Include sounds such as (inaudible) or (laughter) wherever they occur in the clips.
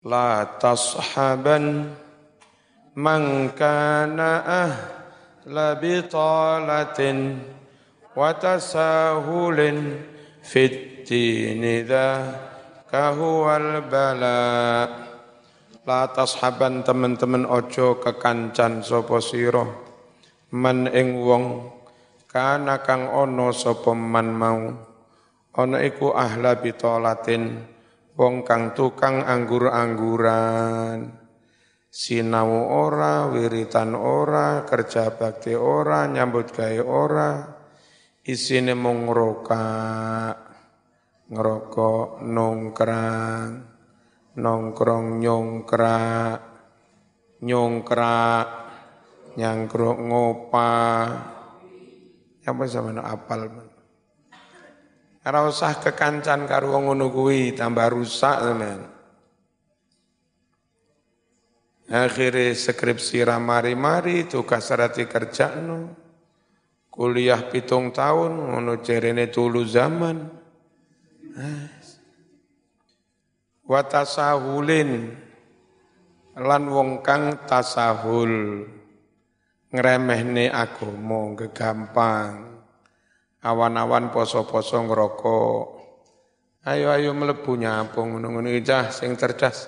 La tashaban man kana ahla bitalatin wa tasahulin kahual bala. La tashaban teman-teman ojo kekancan sopo siro. Man ing wong kana kang ono sopo man mau. Ono iku ahla bitalatin wong kang tukang anggur-angguran. Sinau ora wiritan ora kerja bakti ora nyambut gawe ora. Isine mung ngerokok ngerokok nongkrang nongkrong nyongkrak nyongkrak nyangkruk ngopa apa sama apal. Ora usah kekancan karo wong ngono tambah rusak teman. Akhirnya skripsi ramari-mari tugas serati kerjaan kuliah pitung tahun ngono cerene tulu zaman. Wa tasahulin lan wong kang tasahul. Ngremehne agama gegampang awan-awan poso-poso ngerokok. Ayo ayo melebu nyapung ngono-ngono cah sing cerdas.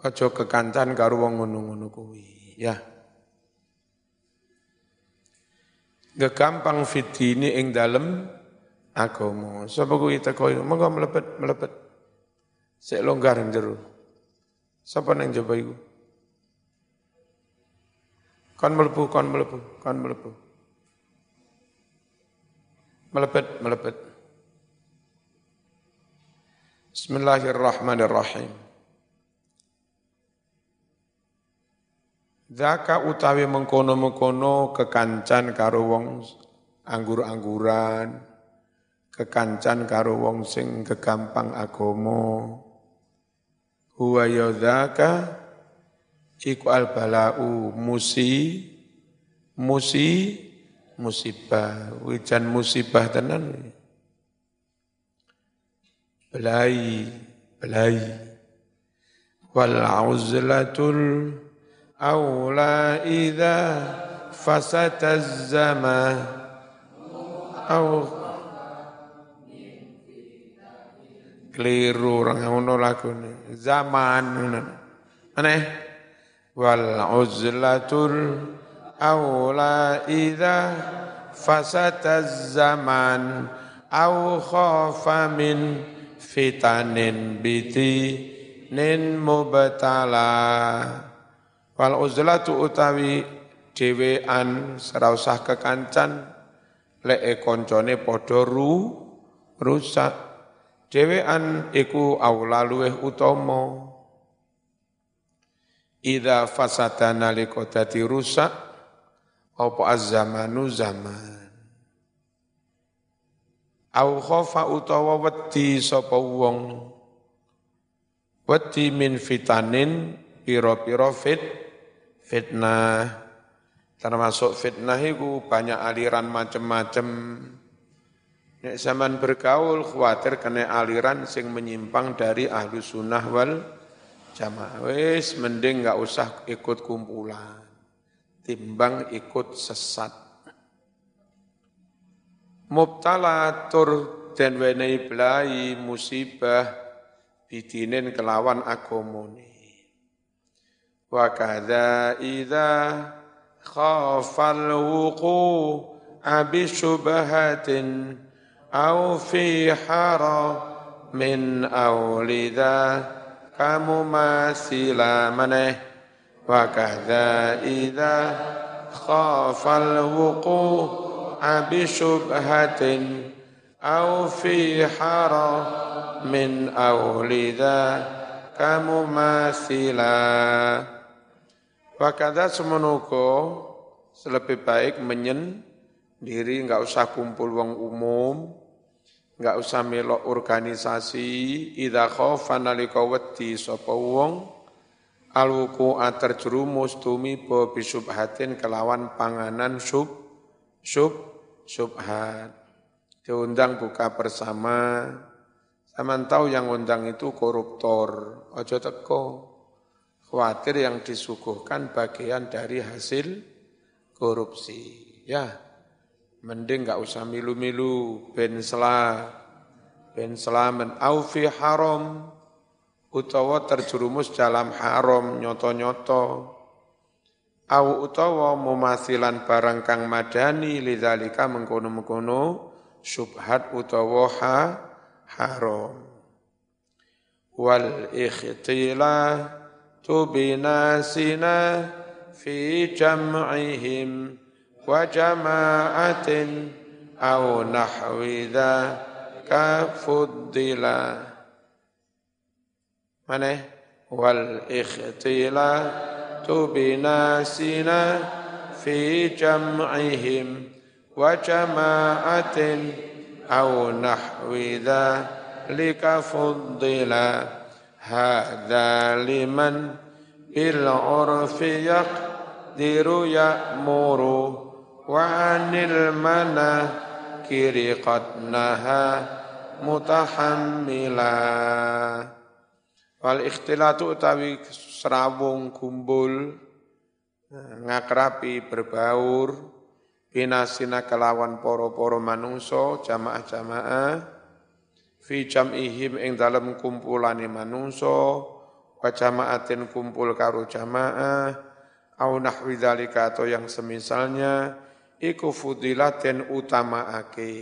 Ojo kekancan karo wong ngono-ngono kuwi, ya. Gegampang fitini ing dalem agama. Sapa kuwi teko monggo mlebet mlebet. Sik longgar jero. Sapa nang jaba iku? Kon melebu, kon melebu, kon melebu. Melepet, melepet. Bismillahirrahmanirrahim. Zaka utawi mengkono-mengkono kekancan karo wong anggur-angguran, kekancan karo wong sing kegampang agomo. Huwa yadzaka iku al balau musi musi musibah. Wijan musibah tenan. Belai belai. Wal uzlatul aula idza fasata zaman au. Keliru orang ngono lagune zaman aneh wal uzlatul awla idza fasata zaman au khafa min fitanin biti nin mubtala. Wal uzlatu utawi dhewean ora usah kekancan lek koncone padha ru rusak. Dhewean iku aula luweh utama Ida fasada nalika dadi rusak apa az-zamanu zaman. Au khofa utawa wedi sapa wong. Wedi min fitanin pira-pira fit fitnah. Termasuk fitnah itu banyak aliran macam-macam Nek zaman bergaul khawatir kena aliran sing menyimpang dari ahlu sunnah wal jamaah. Wis mending nggak usah ikut kumpulan. Timbang ikut sesat. Mubtala tur dan wenehi belai musibah bidinin kelawan agamane. Wa kadza idza khafal wuqu abi syubhatin au fi hara min awlidha kamu masih maneh wa kadza idza khafal wuqu abi syubhatin au fi hara min awlidha kamu masila wa kadza semenuko lebih baik menyen diri nggak usah kumpul wong umum Enggak usah melok organisasi. Idza khofa nalika wedi sapa wong. Alwuku terjerumus tumiba bisubhatin kelawan panganan sub sub subhat diundang buka bersama. Saman tahu yang undang itu koruptor, ojo teko. Khawatir yang disuguhkan bagian dari hasil korupsi. Ya, Mending nggak usah milu-milu, ben selah, ben selamen. Au haram, utawa terjerumus dalam haram, nyoto-nyoto. Au utawa memasilan barang kang madani, lidhalika mengkono-mengkono, subhat utawa ha, haram. Wal ikhtila tu binasina fi jam'ihim وجماعة أو نحو ذاك فضلا من والإختلاط بناسنا في جمعهم وجماعة أو نحو ذلك فضلا هذا لمن بالعرف يقدر يامره وعن المناكر قد نهى متحملا wal ikhtilatu utawi serawung kumpul ngakrapi berbaur binasina kelawan poro-poro manungso jamaah-jamaah fi jam'ihim ing dalem kumpulane manungso wa jama'atin kumpul karo jamaah au nahwi dzalika atau yang semisalnya iku fudilaten utamaake.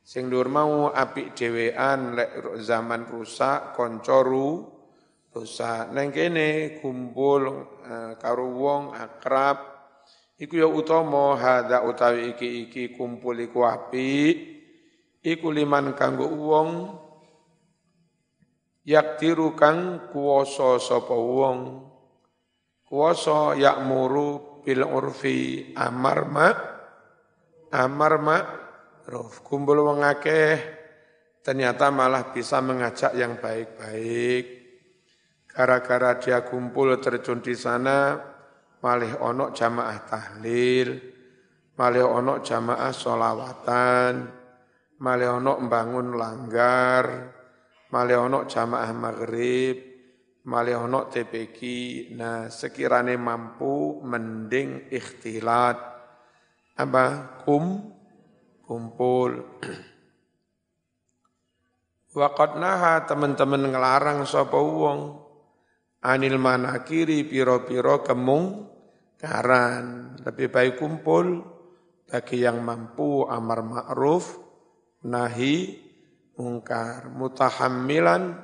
Sing dhuwur mau apik dhewean lek zaman rusak kanca rusak. Neng kene kumpul uh, karo wong akrab. Iku ya utama hadza utawi iki iki kumpul iku apik. Iku liman kanggo wong yaktiru kang kuwasa sapa wong. Kuwasa yakmuru bil urfi amar ma amar ma ruf kumpul wong ternyata malah bisa mengajak yang baik-baik. Gara-gara dia kumpul terjun di sana malih onok jamaah tahlil malih onok jamaah solawatan Maleono membangun langgar, Maleono jamaah maghrib, Maleono TPQ, nah sekiranya mampu mending ikhtilat, apa? Kum. Kumpul. (clears throat) Waqat naha teman-teman ngelarang sapa wong. Anil manakiri piro-piro kemung karan. Lebih baik kumpul bagi yang mampu amar ma'ruf nahi mungkar. Mutahammilan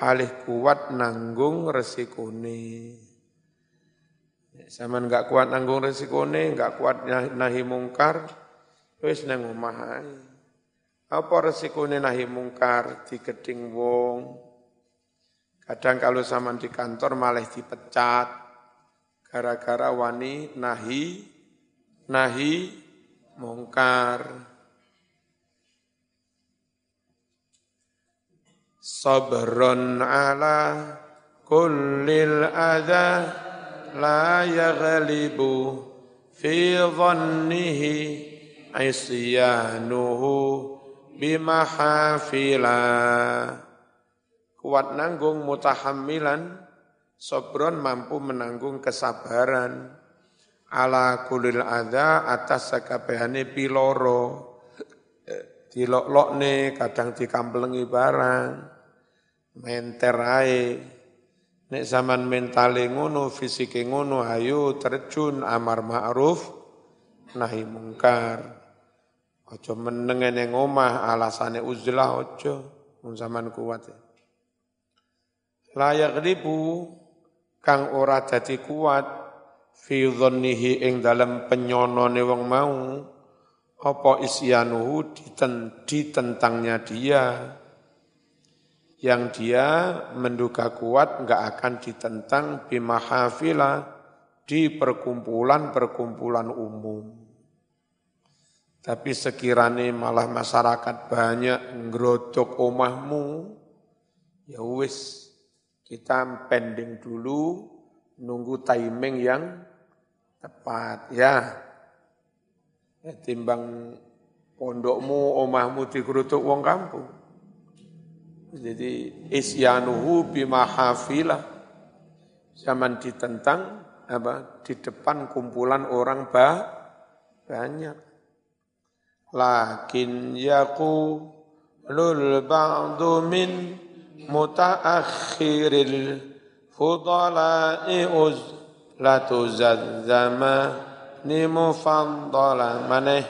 halih kuat nanggung resikone Zaman enggak kuat nanggung resikone, enggak kuat nahi mungkar, wis nang omah Apa resikone nahi mungkar digeding wong. Kadang kalau zaman di kantor malah dipecat gara-gara wani nahi nahi mungkar. sabrun ala kullil adha la yaghlibu fi dhannihi isyanuhu bimahafila. Kuat nanggung mutahammilan sobron mampu menanggung kesabaran. Ala kulil adha atas sakabehane piloro. (laughs) Dilok-lokne kadang dikamplengi barang. Menter ae. Nek zaman mentale ngono, fisike ngono, ayo terjun amar ma'ruf nahi mungkar. Ojo meneng ning omah alasane uzlah ojo, mun zaman kuat. Layak ribu kang ora dadi kuat fi dhannihi ing dalam penyonone wong mau apa isyanuhu ditentangnya dia yang dia menduga kuat nggak akan ditentang bimahafila di perkumpulan-perkumpulan umum. Tapi sekiranya malah masyarakat banyak ngerodok omahmu, ya wis kita pending dulu nunggu timing yang tepat ya. ya timbang pondokmu, omahmu digeruduk wong kampung Jadi isyanuhu bimahafilah. Zaman ditentang apa di depan kumpulan orang ba, banyak. Lakin yaqulul ba'du min mutaakhiril fudala'i uz la tuzazzama ni mufaddala maneh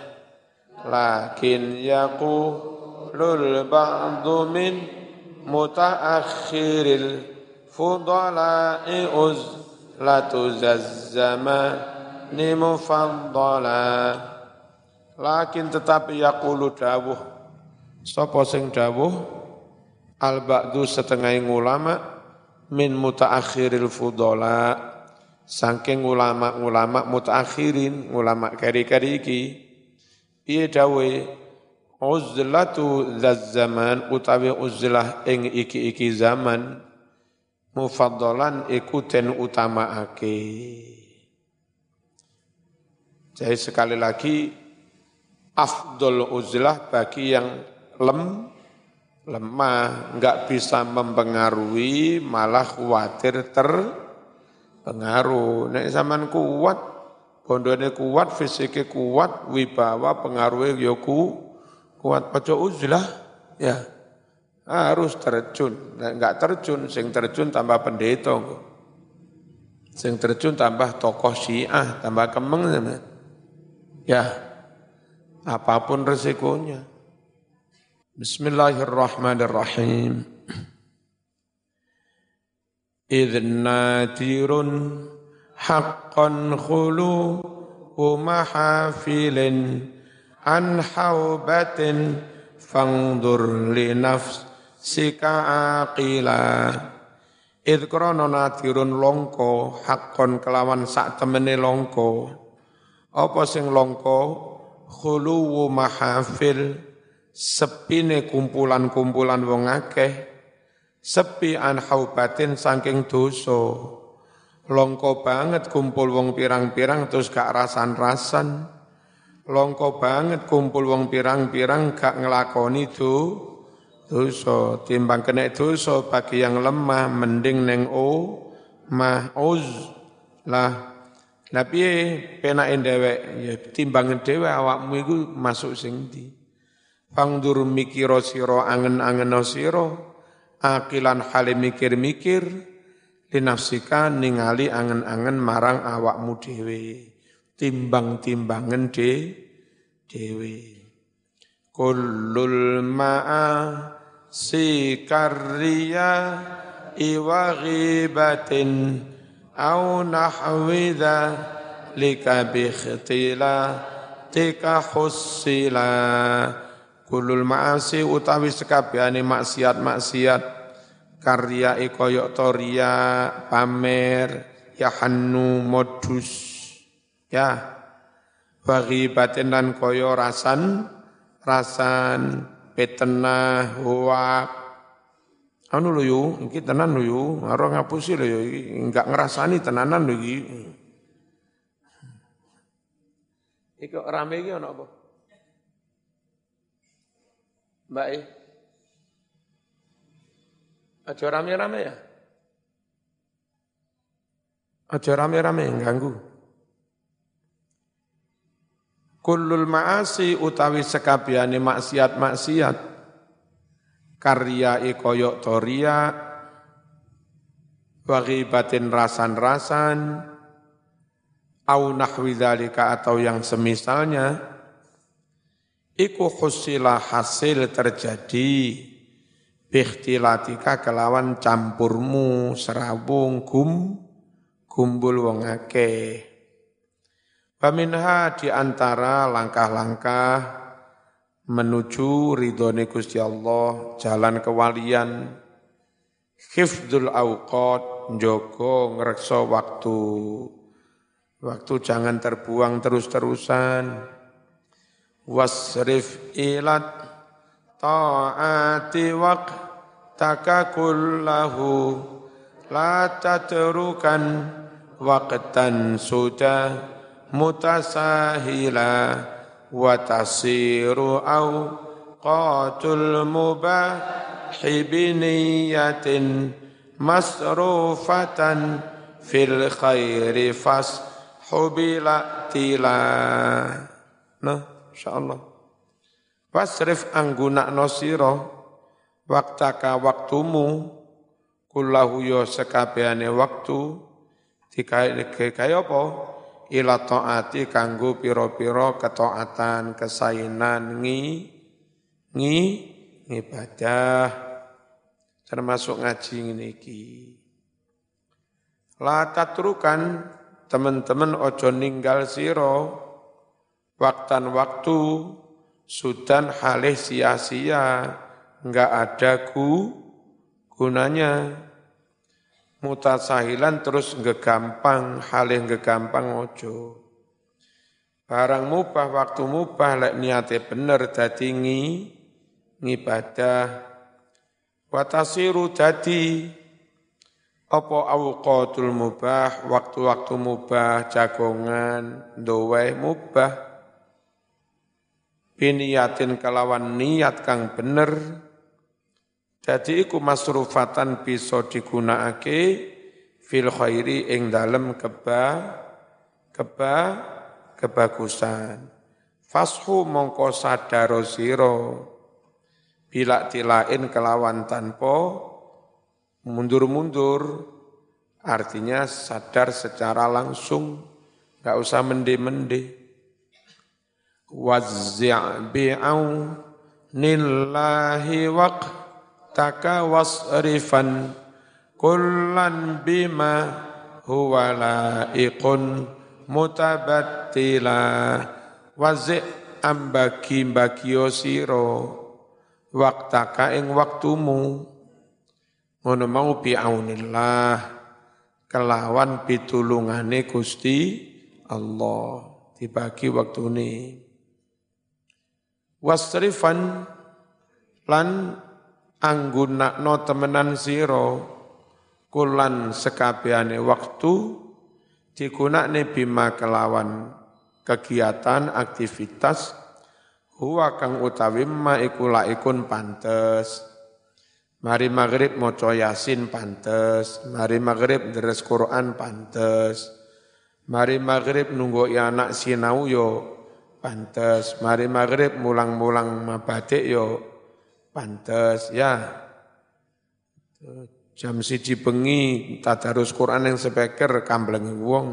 lakin yaqulul ba'du min mutaakhiril fudala'i uz la tuzazzama ni mufaddala lakin tetapi yaqulu dawuh sapa sing dawuh? Al ba'du setengah ulama min mutaakhiril fudala saking ulama-ulama mutaakhirin ulama kari-kari iki piye dawe uzlatu zaman utawi uzlah ing iki-iki zaman mufaddalan iku den utamaake jadi sekali lagi afdol uzlah bagi yang lem, lemah, nggak bisa mempengaruhi, malah khawatir terpengaruh. Nek zaman kuat, bondone kuat, fisiknya kuat, wibawa pengaruhnya yoku ya kuat paco uzlah ya harus terjun. Nah, enggak terjun, sing terjun tambah pendeta. Sing terjun tambah tokoh Syiah, tambah kemeng Ya. ya. Apa pun resikonya. Bismillahirrahmanirrahim. idnatirun haqqan khulu mahafilin an haubatin fangdur li nafs sika aqila tirun nadirun longko hakon kelawan sak temene longko. Apa sing longko? Khuluwu mahafil sepine kumpulan-kumpulan wong akeh. Sepi an haubatin saking dosa. Longko banget kumpul wong pirang-pirang terus gak rasan-rasan longko banget kumpul wong pirang-pirang gak ngelakoni do dosa timbang kena dosa bagi yang lemah mending neng o mah lah Nah piye penake dhewek ya timbangan dhewe awakmu iku masuk sing ndi. Fangdur mikira sira angen-angen sira akilan hale mikir-mikir linafsika ningali angen-angen marang awakmu dhewe. Timbang-timbangan de dhewe. Kullul ma'a sikarriya iwa ghibatin au nahwi lika bi tika hussila kulul ma'asi utawi sekabehane maksiat-maksiat karya ikoyok toria pamer yahannu modus ya bagi batin dan koyo rasan rasan petena huwak anu lho yo, iki tenan lho yo, ora ngapusi lho yo, enggak ngrasani tenanan lho iki. Iki rame iki ana apa? Mbak E. Aja rame-rame ya. Aja rame-rame ganggu. Kullul ma'asi utawi sekabiane maksiat-maksiat. Karya koyok toria. Batin rasan-rasan. Au nahwi dzalika atau yang semisalnya. Iku khusila hasil terjadi. Bikhtilatika kelawan campurmu serabung gum gumbul wong akeh Paminha di antara langkah-langkah menuju ridhone Gusti Allah, jalan kewalian, hifdzul awqat, njogo ngrekso waktu. Waktu jangan terbuang terus-terusan. Wasrif ilat ta'ati waqtaka kullahu la tatrukan waqtan sudah mutasahila wa tasiru au qatul mubah fathi biniyatin masrufatan fil khairi fas hubila tila. Nah, insyaallah. Wasrif angguna nosiro waktaka waktumu kullahu yo sekabehane waktu dikai kaya apa ila taati kanggo pira-pira ketaatan kesainan ngi ngi ibadah termasuk ngaji ngene iki. La tatrukan teman-teman ojo ninggal siro waktan waktu sudan halih sia-sia enggak ada ku gunanya mutasahilan terus ngegampang halih ngegampang ojo. Barang mubah waktu mubah lek niate bener dadi ngi ngibadah. Watasiru dadi apa awqatul mubah waktu-waktu mubah jagongan dowe mubah. Biniyatin kelawan niat kang bener jadi iku masrufatan bisa digunakake fil khairi ing dalem keba keba kebagusan. Fashu mongko sadaro sira bila tilain kelawan tanpa mundur-mundur. Artinya sadar secara langsung nggak usah mende-mende wazzi' bi'aunillahi waqtaka wasrifan kullan bima huwa laikun mutabattila. Wazzi' ambagi bagio siro waktaka ing waktumu. Ngono mau bi'aunillah kelawan pitulungane Gusti Allah dibagi waktu ini wasrifan lan anggunakno temenan siro kulan sekabiane waktu digunakne bima kelawan. Kegiatan aktivitas huwa kang utawi ma iku laikun pantes. Mari maghrib maca yasin pantes, mari maghrib deres Quran pantes, mari maghrib nunggu anak sinau yo pantes mari maghrib mulang-mulang mabadik yo pantes ya. Jam siji bengi tadarus Quran yang sepeker kamblengi wong.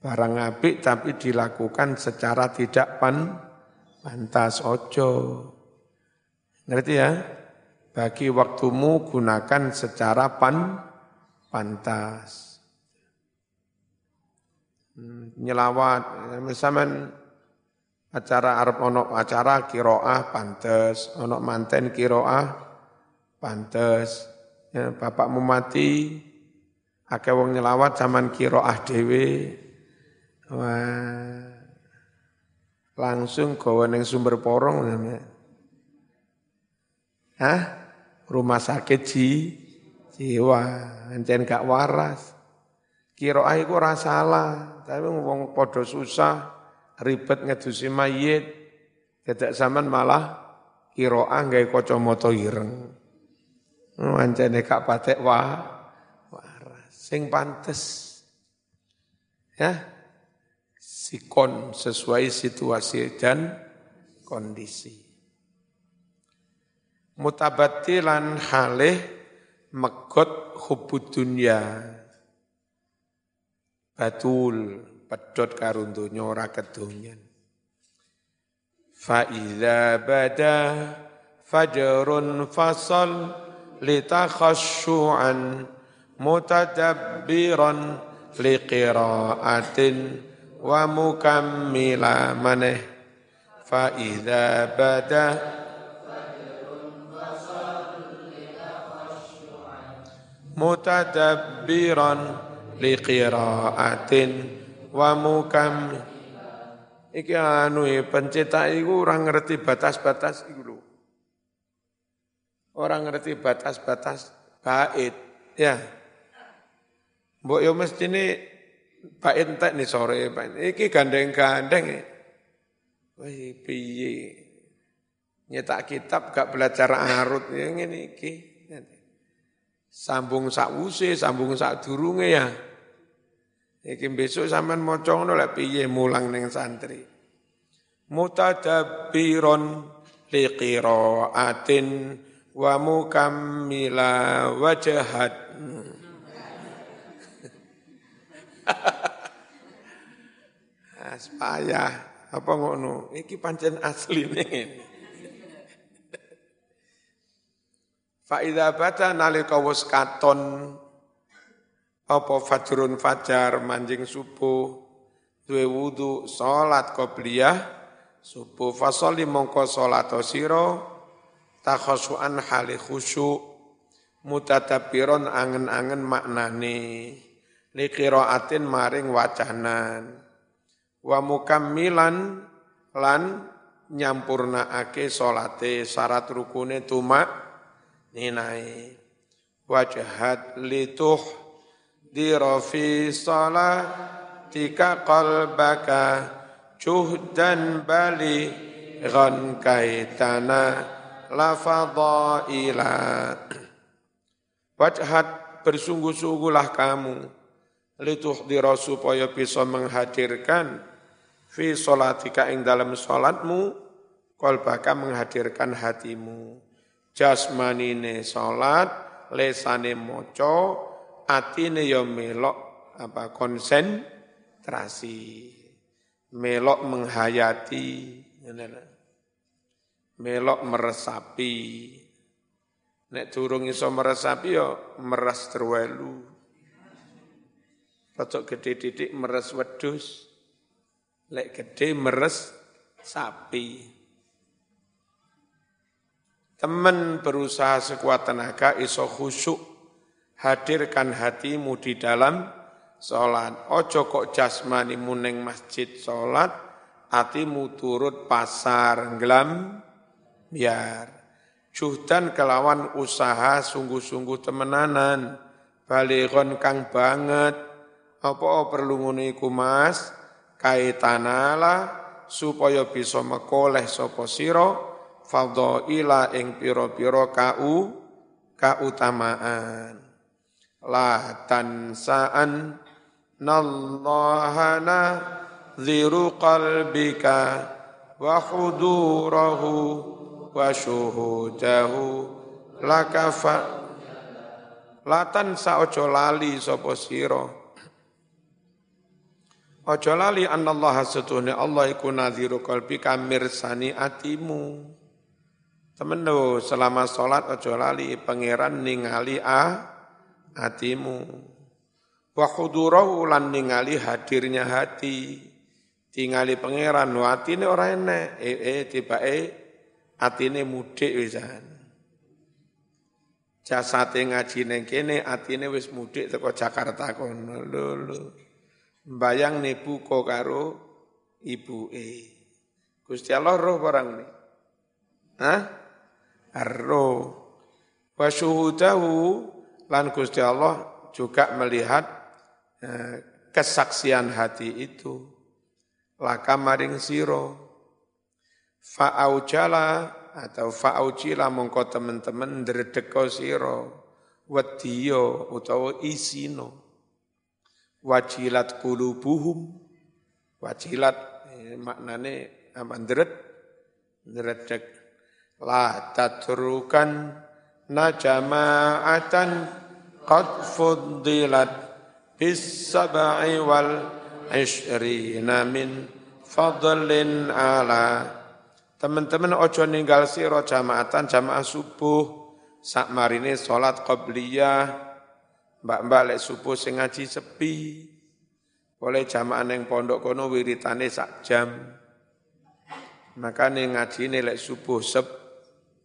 Barang apik tapi dilakukan secara tidak pan pantas ojo. Ngerti ya? Bagi waktumu gunakan secara pan pantas. Hmm, nyelawat misalnya acara Arab ono acara kiroah pantes ono manten kiroah pantes. Ya, bapakmu mati akeh wong nyelawat zaman kiroah dewe wah. Langsung gawa ning sumber porong namanya Hah? Rumah sakit ji, jiwa, encen gak waras. Kiroah iku salah, tapi wong padha susah, ribet ngedusi mayit. Tidak zaman malah kiroah gawe kacamata ireng. Wancane gak patek wah waras. Sing pantes. Ya. Sikon sesuai situasi dan kondisi. Mutabatilan halih megot hubud dunia batul pedot karun donya ora kedonyan. Fa iza bada fajrun fasal litakhashu'an mutadabbiran liqira'atin wa mukammila maneh. Fa iza bada mutadabbiran liqiraatin wa mukam iki anu e, pencetak iku ora ngerti batas-batas iku lho ora ngerti batas-batas bait ya mbok yo mestine bait entek nih sore iki gandeng-gandeng e. Wah piye Nyetak kitab gak belajar arut ya ngene iki. Sambung sak wuse, sambung sak durunge ya. Iki besok sampean maca ngono lek piye mulang ning santri. Mutadabbiron liqiraatin wa mukammila wajhat. (laughs) Aspaya apa ngono? Iki pancen asli nih. Fa idza bata nalika wis katon apa fajrun fajar manjing subuh duwe wudu salat qobliyah subuh fasoli mongko salat sira takhasuan hali khusyuk mutadabbiron angen-angen maknane li qiraatin maring wacanan wa mukammilan lan nyampurnaake salate syarat rukune tumak ninai wajhat lituh dirafi salatika qalbaka juhdan bali ghan kaitana lafadaila wajhat bersungguh-sungguhlah kamu. Lituh dira supaya bisa menghadirkan fi salatika ing dalam salatmu qalbaka menghadirkan hatimu. Jasmanine salat, lesane maca, atine ya melok apa konsentrasi. Melok menghayati, melok meresapi. Nek durung iso meresapi ya meres terwelu. Rocok gede didik meres wedus. Lek gede meres sapi. Teman berusaha sekuat tenaga iso khusyuk, hadirkan hatimu di dalam sholat. Ojo kok jasmani muneng masjid sholat, hatimu turut pasar ngelam biar. Juhdan kelawan usaha sungguh-sungguh temenanan, balighon kang banget, apa perlu nguniku mas, kaitanala supaya bisa mekoleh siro, fadhaila ing pira-pira kau kautamaan la tansaan nallahana ziru qalbika wa hudurahu wa syuhudahu lakafa latan sa ojo lali sapa sira? Ojo lali anallaha setuhne Allah iku nadhiru qalbika mirsani atimu. Temen selama sholat ojo lali pangeran ningali a hatimu. Wa khudurahu lan ningali hadirnya hati. Tingali pangeran wa atine ora enek. Eh eh tiba eh atine mudik wisan. Jasate ngaji neng kene atine wis mudik teko Jakarta kono. Lho lho. Bayang nipu kok karo ibu e. Gusti Allah roh barang nih. Hah? arro wa syuhudahu lan Gusti Allah juga melihat eh, kesaksian hati itu. Laka maring siro fa'aujala atau fa'aujila mongko teman-teman ndredeko siro wadiyo utawa isino wajilat kulubuhum. Wajilat eh, maknane apa ndredek la tatrukan najama'atan qad fuddilat bis sab'i wal ishrina min fadlin ala. Teman-teman ojo ninggal siro jamaatan jamaah subuh. Sak marine salat qabliyah mbak-mbak lek subuh sing ngaji sepi. Boleh jamaah neng pondok kono wiritane sak jam. Makane ngaji lek subuh sep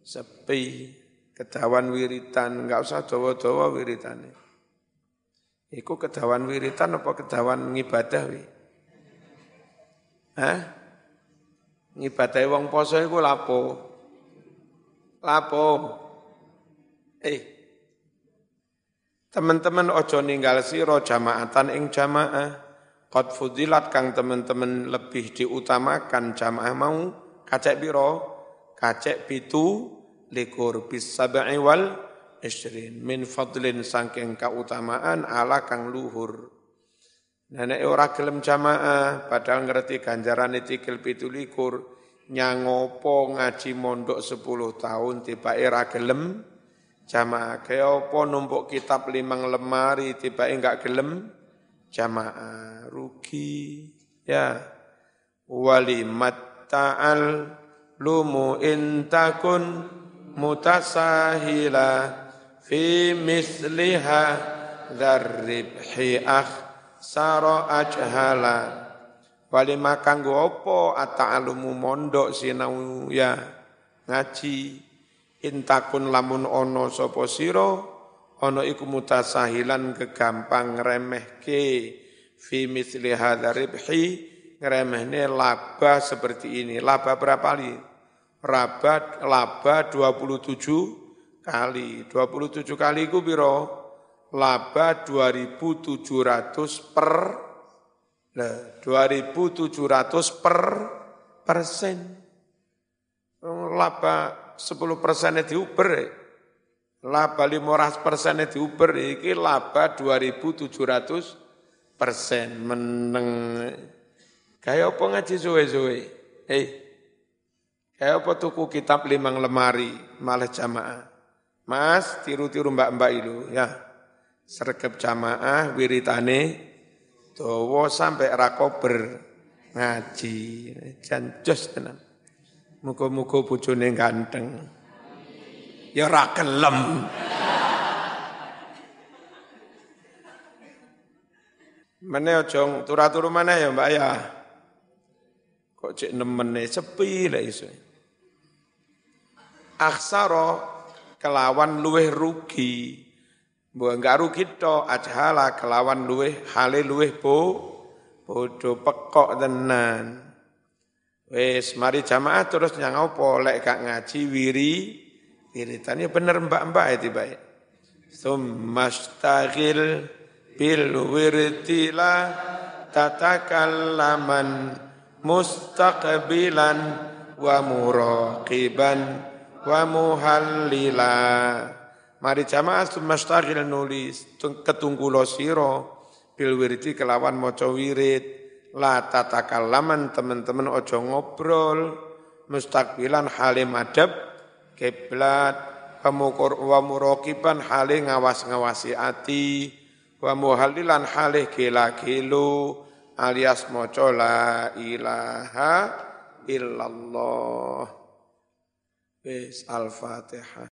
sepi, kedawan wiritan, enggak usah dawa-dawa wiritane. Iku kedawan wiritan apa kedawan ngibadah wi? Hah? Ngibadahi wong poso iku lapo? Lapo? Eh, teman-teman ojo ninggal siro jamaatan ing jamaah. Qad fudilat kang teman-teman lebih diutamakan jamaah mau kacek biro kacek pitu likur bis sab'i wal isrin. Min fadlin sangking kautamaan ala kang luhur. Nenek ora gelem jamaah padahal ngerti ganjaran tikil pitu likur. Nyangopo ngaji mondok 10 tahun tiba era gelem jamaah. Apa numpuk kitab limang lemari tiba enggak gelem jamaah. Rugi ya. Walimat ta'al lumu intakun mutasahila fi misliha dzarribhi akh saro ajhala. Wali makanggo apa ata'alumu mondok sinau ya? Ngaji. Intakun lamun ono sapa sira ono iku mutasahilan kegampang remehke fi misli ribhi ngremehne laba seperti ini. Laba berapa kali Rabat laba 27 kali. 27 kali itu biro laba 2700 per nah, 2700 per persen. Laba 10 persennya diuber ya. Laba 15 persennya diuber ini laba 2700 persen meneng. Kayak apa ngaji suwe-suwe? Hei, Eh apa tuku kitab limang lemari malah jamaah. Mas, tiru-tiru mbak-mbak itu ya. Sergap jamaah wiritane dawa sampai rakober ngaji. Jancus tenan. Muga-muga bojone ganteng. Ya kelem. Mana ojong turu-turu mana ya Mbak ya? Kok cek nemene sepi lah iso aksara kelawan luweh rugi. Mbok enggak rugi to ajhala kelawan luweh hale luweh bo bodo pekok tenan. Wes mari jamaah terus nyang apa lek gak ngaji wiri ya bener mbak-mbak itu baik. Summastaghil bil wirtila tatakallaman mustaqbilan wa muraqiban wa muhallila. Mari jamaah sumastaghil nulis ketunggulo siro bil wirdi kelawan maca wirid. La tatakallaman teman-teman ojo ngobrol. Mustakbilan halim adab kiblat. Pemukur wa muraqiban hale ngawas-ngawasi ati. Wa muhallilan hale gila-gilu alias maca la ilaha illallah Bis Al-Fatihah.